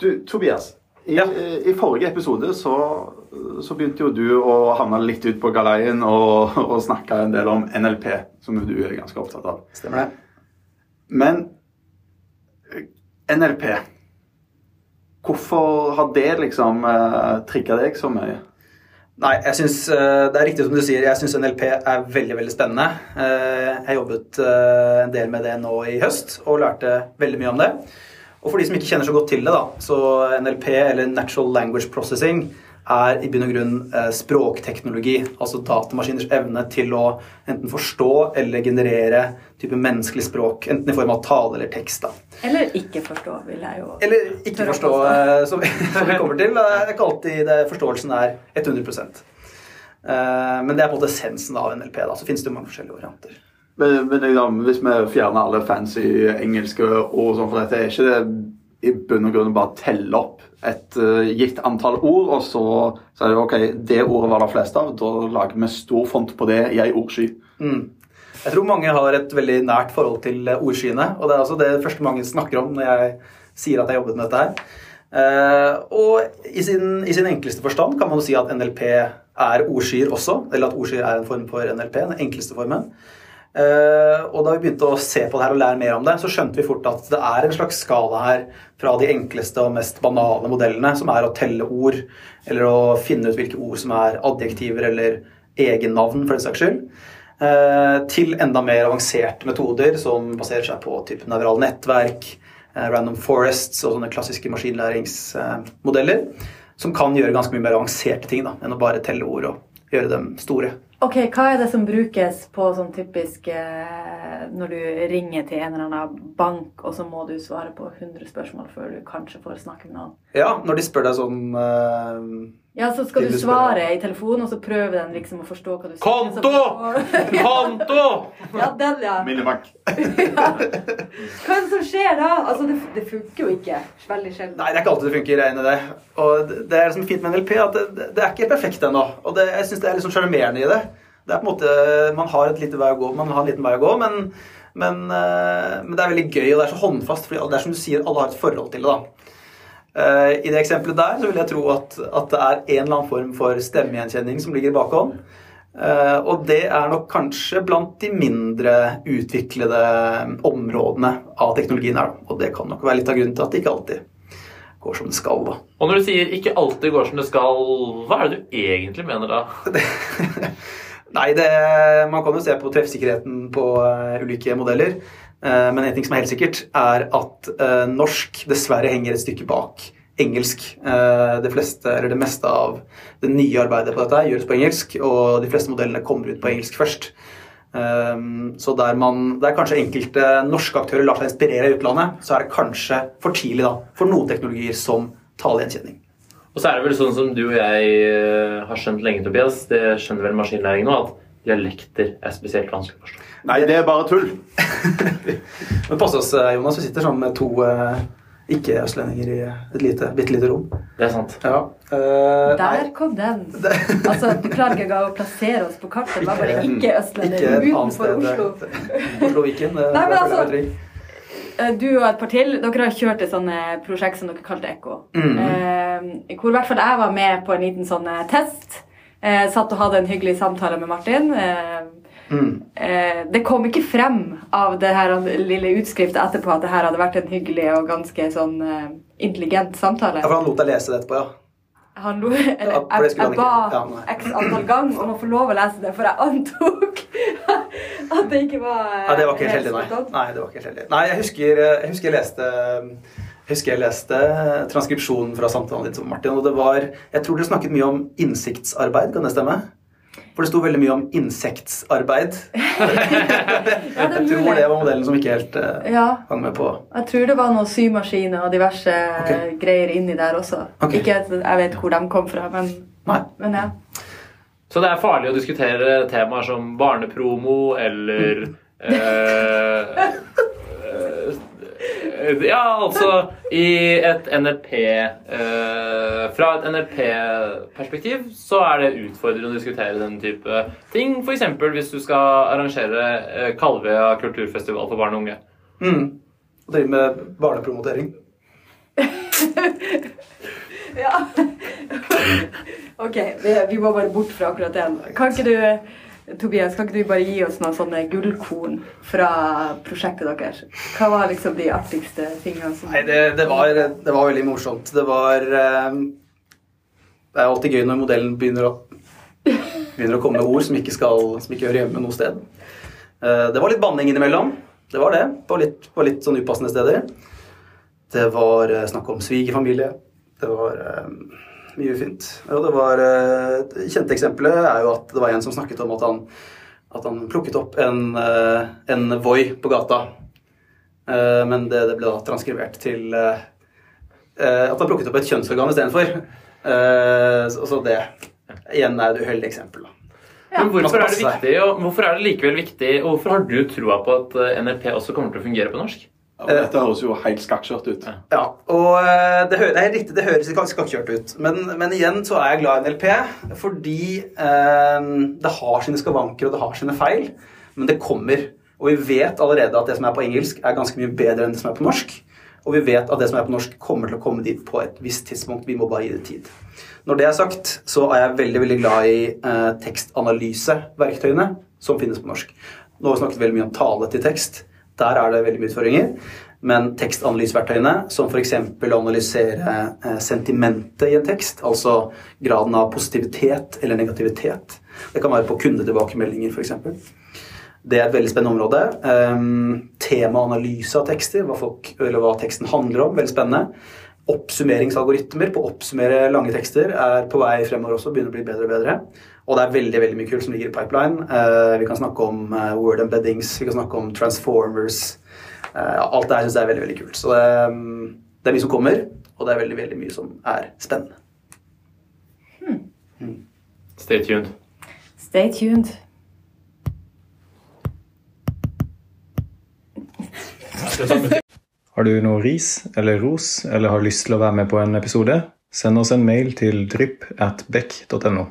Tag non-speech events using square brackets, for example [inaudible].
Du, Tobias. I, Ja. I forrige episode så, så begynte jo du å havne litt ut på galeien og, og snakke en del om NLP, som du er ganske opptatt av. Stemmer det? Men eh, NLP Hvorfor har det liksom uh, trigga deg så mye? Nei, jeg synes, eh, det er riktig som du sier. Jeg syns NLP er veldig veldig spennende. Eh, Jeg jobbet eh, en del med det nå i høst og lærte veldig mye om det. Og for de som ikke kjenner så godt til det, da, så NLP, eller Natural Language Processing, er i bunn og grunn eh, språkteknologi. Altså datamaskiners evne til å enten forstå eller generere type menneskelig språk. Enten i form av tale eller tekst. da. Eller ikke forstå, vil jeg jo Eller ikke forstå, eh, [laughs] som vi, kommer til. Det er ikke alltid det, forståelsen er 100 Eh, Men det er på en måte essensen av NLP. da, Så finnes det jo mange forskjellige varianter. Men, men liksom, hvis vi fjerner alle fancy engelske ord sånn for dette, er ikke det i bunn og grunn bare å telle opp et uh, gitt antall ord, og så sier du ok, det ordet var det flest av, da lager vi stor font på det i ei ordsky. Mm. Jeg tror mange har et veldig nært forhold til eh, ordskyene. Og det er altså det første mange snakker om når jeg sier at jeg jobbet med dette her. Uh, og i sin, i sin enkleste forstand kan man jo si at NLP er ordskyer også. Eller at ordskyer er en form for NLP, den enkleste formen. Eh, og da vi begynte å se på det her og lære mer om det, så skjønte vi fort at det er en slags skala her fra de enkleste og mest banale modellene, som er å telle ord, eller å finne ut hvilke ord som er adjektiver eller egennavn, for den saks skyld, eh, til enda mer avanserte metoder som baserer seg på type nevrale nettverk, eh, random forests og sånne klassiske maskinlæringsmodeller, som kan gjøre ganske mye mer avanserte ting da, enn å bare telle ord og gjøre dem store. Ok, Hva er det som brukes på sånn typisk eh, når du ringer til en eller annen bank, og så må du svare på 100 spørsmål før du kanskje får snakke med noen? Ja, når de spør deg sånn eh, Ja, så skal du svare i telefonen, og så prøver den liksom å forstå hva du sier. Konto! Så- [laughs] Konto! Ja, den, ja. Minibank. [laughs] ja. Hva er det som skjer da? Altså, det, det funker jo ikke. Veldig sjelden. Nei, det er ikke alltid det funker. jeg er enig i det. Og det- det er liksom fint med NLP at det, det er ikke perfekt ennå. Og det, jeg syns det er liksom sjarmerende i det. Det er på en måte, Man har et lite vei å gå, man har en liten vei å gå, men, men, eh, men det er veldig gøy, og det er så håndfast. fordi det er som du sier, alle har et forhold til det. da. Eh, I det eksempelet der så vil jeg tro at, at det er en eller annen form for stemmegjenkjenning som ligger bakom. Eh, og det er nok kanskje blant de mindre utviklede områdene av teknologien her. Og det kan nok være litt av grunnen til at det ikke alltid går som det skal. da. Og når du sier 'ikke alltid går som det skal', hva er det du egentlig mener da? [laughs] Nei, det, man kan jo se på treffsikkerheten på eh, ulike modeller. Eh, men en ting som er helt sikkert, er at eh, norsk dessverre henger et stykke bak engelsk. Eh, det, fleste, eller det meste av det nye arbeidet på dette gjøres på engelsk, og de fleste modellene kommer ut på engelsk først. Så der, man, der kanskje enkelte norske aktører lar seg inspirere i utlandet, så er det kanskje for tidlig da, for noen teknologier som talegjenkjenning. Og så er det vel sånn som du og jeg har skjønt lenge, Tobias, det skjønner vel maskinlæring nå, at dialekter er spesielt vanskelig å forstå. Nei, det er bare tull. [laughs] Men pass oss, eh, Jonas. Vi sitter sammen med to eh, ikke-østlendinger i et lite, bitte lite rom. Det er sant. Ja. eh, Der kom den. [laughs] Altså, Du klarer ikke engang å plassere oss på kartet. Det var bare Ikke- ikke østlendinger ikke utenfor sted. Oslo. Oslo-Viken. det- [laughs] Nei, men altså-. Eh, Du og et par til, dere har kjørt et sånne prosjekt som dere kalte Ekko. Mm. Eh, hvor i hvert fall jeg var med på en liten sånn eh, test. Eh, satt og hadde en hyggelig samtale med Martin. Eh, Mm. eh, det kom ikke frem av det her lille utskriftet etterpå at det her hadde vært en hyggelig og ganske sånn eh, intelligent samtale. Ja, for han lot deg lese det etterpå, ja. Han lo, eller, Ja, jeg, jeg ba. Ja, x antall ganger om å få lov å lese det, for jeg antok [laughs] at det ikke var eh, Nei, det var ikke helt heldig, nei. nei, det var ikke helt heldig. Nei, jeg husker jeg, husker jeg leste husker jeg leste transkripsjonen fra samtalen ditt med Martin, og det var Jeg tror dere snakket mye om innsiktsarbeid, kan det stemme? For det sto veldig mye om insektsarbeid. [laughs] [laughs] Ja, Jeg tror det var modellen som ikke helt uh, Ja, hang med på. jeg tror det var noen symaskiner og diverse okay. greier inni der også. Okay. Ikke at jeg vet hvor de kom fra, men, men ja. Så det er farlig å diskutere temaer som barnepromo eller mm. [laughs] eh, Ja, altså I et NRP eh, Fra et NLP-perspektiv så er det utfordrende å diskutere den type ting. F.eks. hvis du skal arrangere eh, Kalvøya kulturfestival for barn og unge. Mm. Og drive med barnepromotering. [laughs] Ja. [laughs] OK, vi, vi må bare bort fra akkurat den. Kan ikke du, Tobias, kan ikke du bare gi oss noen sånne gullkorn fra prosjektet deres? Hva var liksom de artigste tingene som Nei, det, det, var, det var veldig morsomt. Det var eh, Det er alltid gøy når modellen begynner å, begynner å komme med ord som ikke, skal, som ikke hører hjemme noe sted. Eh, det var litt banning innimellom. Det var det. På litt, på litt sånn upassende steder. Det var eh, snakk om svigerfamilie. Det var eh, mye fint. Og det var eh, Det kjente eksempelet er jo at det var en som snakket om at han, at han plukket opp en, eh, en Voi på gata. Eh, men det, det ble da transkribert til eh, eh, at han plukket opp et kjønnsorgan istedenfor. Så det igjen er et uheldig eksempel. da. Ja. Men hvorfor er, det viktig, og hvorfor er det likevel viktig, og hvorfor har du troa på at NRP NLP også kommer til å fungere på norsk? Ja, dette høres jo helt skakkskjørt ut. Ja, og eh, det, hø det riktig, det høres ikke skakkjørt ut. Men, men igjen så er jeg glad i NLP fordi eh, det har sine skavanker og det har sine feil. Men det kommer. Og vi vet allerede at det som er på engelsk, er ganske mye bedre enn det som er på norsk. Og vi vet at det som er på norsk, kommer til å komme dit på et visst tidspunkt. Vi må bare gi det tid. Når det er sagt, så er jeg veldig veldig glad i eh, tekstanalyseverktøyene som finnes på norsk. Nå har vi snakket veldig mye om tale til tekst. Der er det veldig mye utfordringer. Men tekstanalyseverktøyene, som f.eks. å analysere eh, sentimentet i en tekst, altså graden av positivitet eller negativitet Det kan være på kundetilbakemeldinger, f.eks. Det er et veldig spennende område. Um, Temaanalyse av tekster, hva, folk, hva teksten handler om, veldig spennende. Oppsummeringsalgoritmer på å oppsummere lange tekster er på vei fremover også. begynner å bli bedre Og bedre. Og det er veldig veldig mye kult som ligger i pipeline. Uh, vi kan snakke om uh, word embeddings, vi kan snakke om transformers. Eh, alt det her syns jeg er veldig veldig kult. Så det, um, det er mye som kommer, og det er veldig veldig mye som er spennende. Stay tuned. Stay tuned. Har du noe ris eller ros, eller har lyst til å være med på en episode? Send oss en mail til drypp at beck.no.